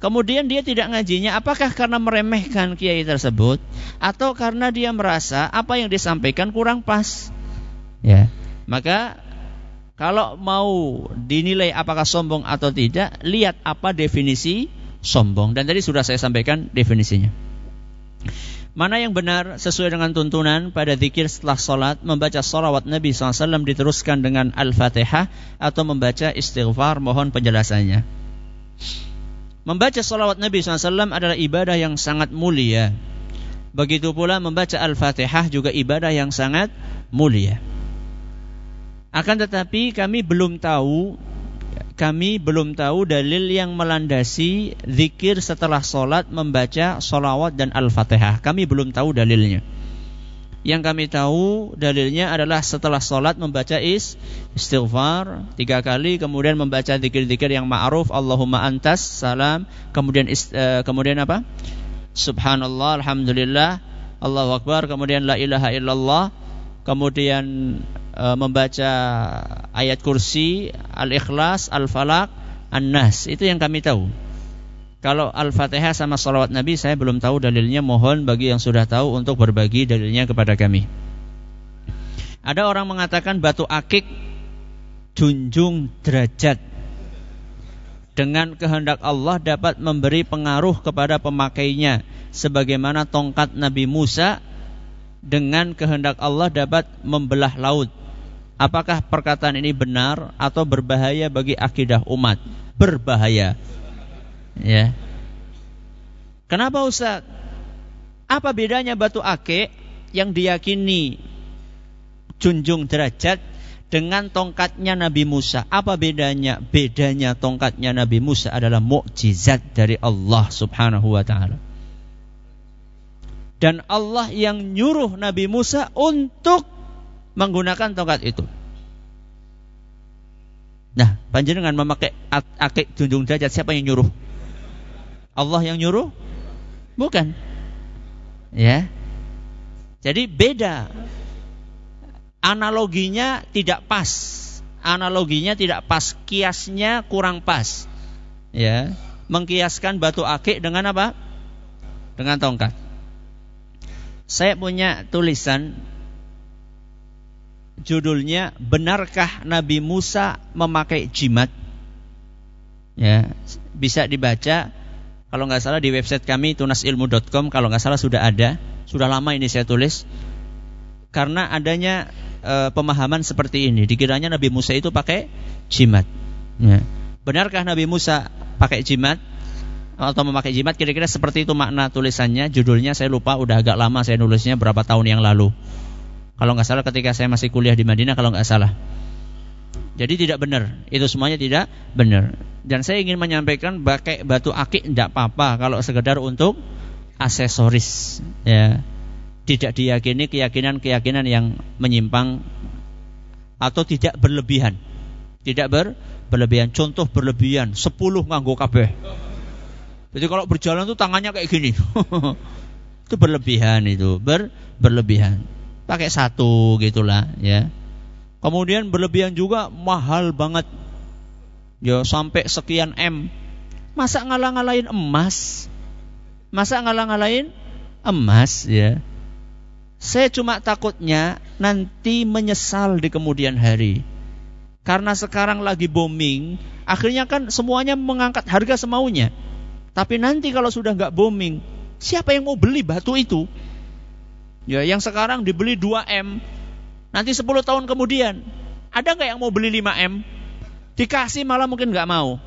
Kemudian dia tidak ngajinya apakah karena meremehkan kiai tersebut atau karena dia merasa apa yang disampaikan kurang pas. Ya. Maka kalau mau dinilai apakah sombong atau tidak, lihat apa definisi sombong dan tadi sudah saya sampaikan definisinya. Mana yang benar sesuai dengan tuntunan pada zikir setelah solat membaca salawat Nabi SAW diteruskan dengan Al-Fatihah atau membaca istighfar mohon penjelasannya. Membaca salawat Nabi SAW adalah ibadah yang sangat mulia. Begitu pula membaca Al-Fatihah juga ibadah yang sangat mulia. Akan tetapi kami belum tahu kami belum tahu dalil yang melandasi zikir setelah solat membaca solawat dan al-fatihah. Kami belum tahu dalilnya. Yang kami tahu dalilnya adalah setelah solat membaca is istighfar tiga kali, kemudian membaca zikir-zikir yang ma'ruf Allahumma antas salam, kemudian is, uh, kemudian apa? Subhanallah, alhamdulillah, Allahu akbar, kemudian la ilaha illallah, kemudian uh, membaca ayat kursi, al-ikhlas, al-falak, an-nas. Itu yang kami tahu. Kalau Al-Fatihah sama salawat Nabi saya belum tahu dalilnya. Mohon bagi yang sudah tahu untuk berbagi dalilnya kepada kami. Ada orang mengatakan batu akik Junjung derajat. Dengan kehendak Allah dapat memberi pengaruh kepada pemakainya. Sebagaimana tongkat Nabi Musa Dengan kehendak Allah dapat membelah laut Apakah perkataan ini benar atau berbahaya bagi akidah umat? Berbahaya. Ya. Kenapa Ustaz? Apa bedanya batu akik yang diyakini junjung derajat dengan tongkatnya Nabi Musa? Apa bedanya? Bedanya tongkatnya Nabi Musa adalah mukjizat dari Allah Subhanahu wa taala. Dan Allah yang nyuruh Nabi Musa untuk menggunakan tongkat itu. Nah, panjenengan memakai akik junjung derajat siapa yang nyuruh? Allah yang nyuruh? Bukan. Ya. Jadi beda. Analoginya tidak pas. Analoginya tidak pas, kiasnya kurang pas. Ya. Mengkiaskan batu akik dengan apa? Dengan tongkat. Saya punya tulisan judulnya Benarkah Nabi Musa memakai jimat? Ya, bisa dibaca kalau nggak salah di website kami tunasilmu.com kalau nggak salah sudah ada, sudah lama ini saya tulis. Karena adanya e, pemahaman seperti ini, dikiranya Nabi Musa itu pakai jimat. Ya. Benarkah Nabi Musa pakai jimat atau memakai jimat? Kira-kira seperti itu makna tulisannya. Judulnya saya lupa, udah agak lama saya nulisnya berapa tahun yang lalu. Kalau nggak salah ketika saya masih kuliah di Madinah, kalau nggak salah. Jadi tidak benar. Itu semuanya tidak benar. Dan saya ingin menyampaikan pakai batu akik tidak apa-apa kalau sekedar untuk aksesoris ya. Tidak diyakini keyakinan-keyakinan yang menyimpang atau tidak berlebihan. Tidak ber berlebihan. Contoh berlebihan, 10 nganggo kabeh. Jadi kalau berjalan tuh tangannya kayak gini. itu berlebihan itu, ber berlebihan. Pakai satu gitulah ya. Kemudian berlebihan juga mahal banget. Ya sampai sekian M. Masa ngalah-ngalahin emas? Masa ngalah-ngalahin emas ya? Saya cuma takutnya nanti menyesal di kemudian hari. Karena sekarang lagi booming, akhirnya kan semuanya mengangkat harga semaunya. Tapi nanti kalau sudah nggak booming, siapa yang mau beli batu itu? Ya, yang sekarang dibeli 2M, Nanti 10 tahun kemudian, ada nggak yang mau beli 5M? Dikasih malah mungkin nggak mau.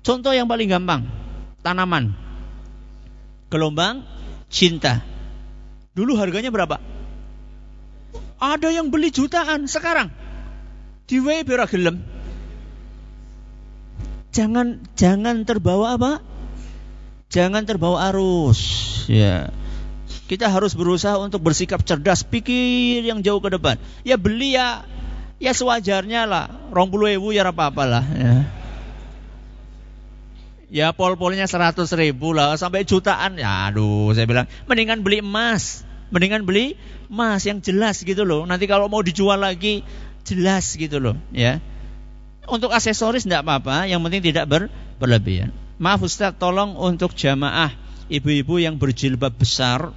Contoh yang paling gampang, tanaman. Gelombang cinta. Dulu harganya berapa? Ada yang beli jutaan sekarang. Di WB gelem. Jangan jangan terbawa apa? Jangan terbawa arus. Ya kita harus berusaha untuk bersikap cerdas, pikir yang jauh ke depan. Ya beli ya, ya sewajarnya lah. Rong puluh ribu ya apa apa lah. Ya. ya pol-polnya seratus ribu lah, sampai jutaan. Ya aduh, saya bilang, mendingan beli emas. Mendingan beli emas yang jelas gitu loh. Nanti kalau mau dijual lagi, jelas gitu loh. Ya. Untuk aksesoris tidak apa-apa, yang penting tidak ber, berlebihan. Maaf Ustaz, tolong untuk jamaah ibu-ibu yang berjilbab besar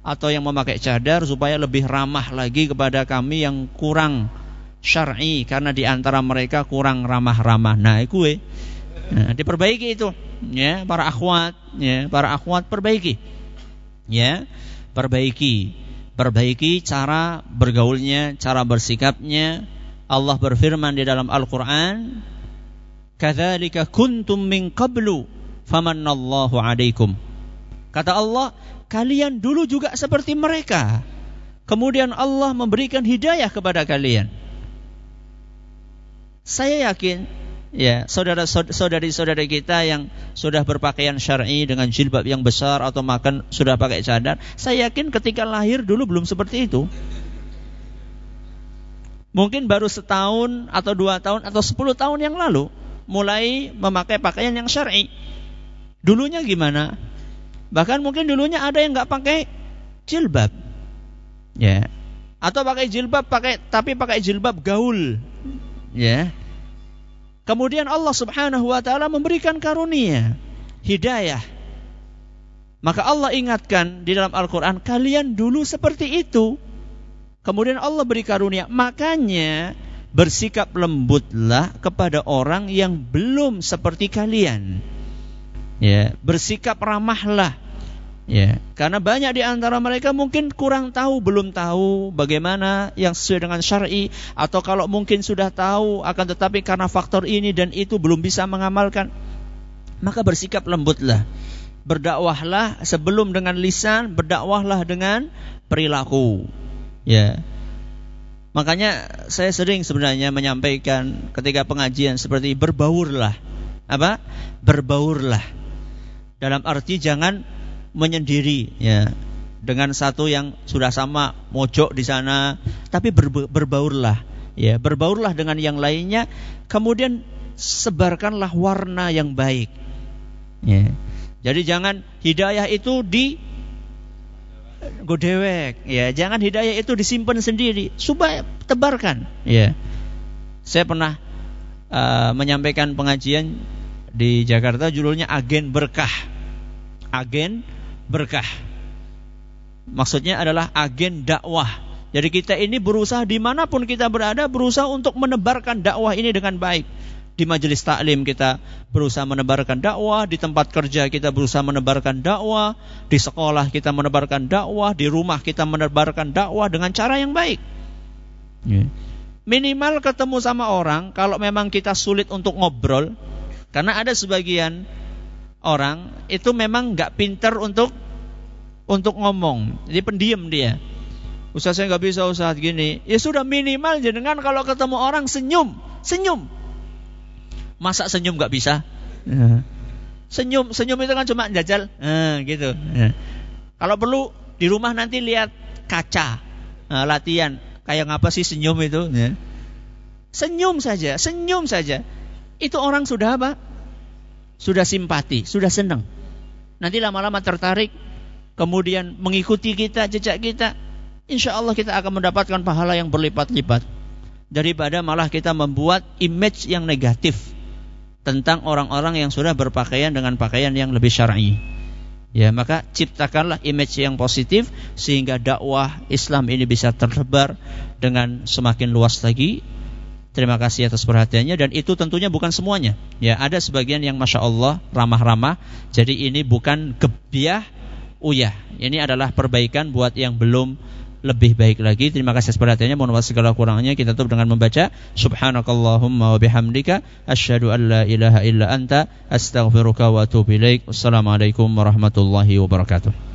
atau yang memakai cadar supaya lebih ramah lagi kepada kami yang kurang syar'i karena di antara mereka kurang ramah-ramah. Nah, itu eh. Nah, diperbaiki itu ya para akhwat ya para akhwat perbaiki ya perbaiki perbaiki cara bergaulnya cara bersikapnya Allah berfirman di dalam Al-Qur'an kadzalika kuntum min qablu famannallahu alaikum kata Allah kalian dulu juga seperti mereka. Kemudian Allah memberikan hidayah kepada kalian. Saya yakin ya saudara saudari saudari kita yang sudah berpakaian syar'i dengan jilbab yang besar atau makan sudah pakai cadar, saya yakin ketika lahir dulu belum seperti itu. Mungkin baru setahun atau dua tahun atau sepuluh tahun yang lalu mulai memakai pakaian yang syar'i. Dulunya gimana? Bahkan mungkin dulunya ada yang nggak pakai jilbab, ya, atau pakai jilbab pakai tapi pakai jilbab gaul, ya. Kemudian Allah Subhanahu wa taala memberikan karunia, hidayah. Maka Allah ingatkan di dalam Al-Qur'an, kalian dulu seperti itu. Kemudian Allah beri karunia, makanya bersikap lembutlah kepada orang yang belum seperti kalian. Ya, bersikap ramahlah Ya, karena banyak di antara mereka mungkin kurang tahu, belum tahu bagaimana yang sesuai dengan syar'i atau kalau mungkin sudah tahu akan tetapi karena faktor ini dan itu belum bisa mengamalkan. Maka bersikap lembutlah. Berdakwahlah sebelum dengan lisan, berdakwahlah dengan perilaku. Ya. Makanya saya sering sebenarnya menyampaikan ketika pengajian seperti berbaurlah. Apa? Berbaurlah. Dalam arti jangan menyendiri ya. Dengan satu yang sudah sama mojok di sana tapi ber, berbaurlah ya. Berbaurlah dengan yang lainnya kemudian sebarkanlah warna yang baik ya. Jadi jangan hidayah itu di godewek ya. Jangan hidayah itu disimpan sendiri supaya tebarkan ya. Saya pernah uh, menyampaikan pengajian di Jakarta judulnya agen berkah agen berkah. Maksudnya adalah agen dakwah. Jadi kita ini berusaha di mana pun kita berada berusaha untuk menebarkan dakwah ini dengan baik. Di majelis taklim kita berusaha menebarkan dakwah, di tempat kerja kita berusaha menebarkan dakwah, di sekolah kita menebarkan dakwah, di rumah kita menebarkan dakwah dengan cara yang baik. Ya. Minimal ketemu sama orang kalau memang kita sulit untuk ngobrol, karena ada sebagian orang itu memang nggak pinter untuk untuk ngomong. Jadi pendiam dia. Ustaz saya nggak bisa usaha gini. Ya sudah minimal jenengan kalau ketemu orang senyum, senyum. Masa senyum nggak bisa? Ya. Senyum, senyum itu kan cuma jajal, eh, gitu. Ya. Kalau perlu di rumah nanti lihat kaca, nah, latihan. Kayak ngapa sih senyum itu? Ya. Senyum saja, senyum saja. Itu orang sudah apa? sudah simpati, sudah senang. Nanti lama-lama tertarik, kemudian mengikuti kita, jejak kita, insya Allah kita akan mendapatkan pahala yang berlipat-lipat. Daripada malah kita membuat image yang negatif tentang orang-orang yang sudah berpakaian dengan pakaian yang lebih syar'i. Ya, maka ciptakanlah image yang positif sehingga dakwah Islam ini bisa tersebar dengan semakin luas lagi Terima kasih atas perhatiannya dan itu tentunya bukan semuanya. Ya, ada sebagian yang masya Allah ramah-ramah. Jadi ini bukan gebiah uyah. Ini adalah perbaikan buat yang belum lebih baik lagi. Terima kasih atas perhatiannya. Mohon maaf segala kurangnya. Kita tutup dengan membaca Subhanakallahumma wa bihamdika asyhadu an la ilaha illa anta astaghfiruka wa atubu ilaik. Wassalamualaikum warahmatullahi wabarakatuh.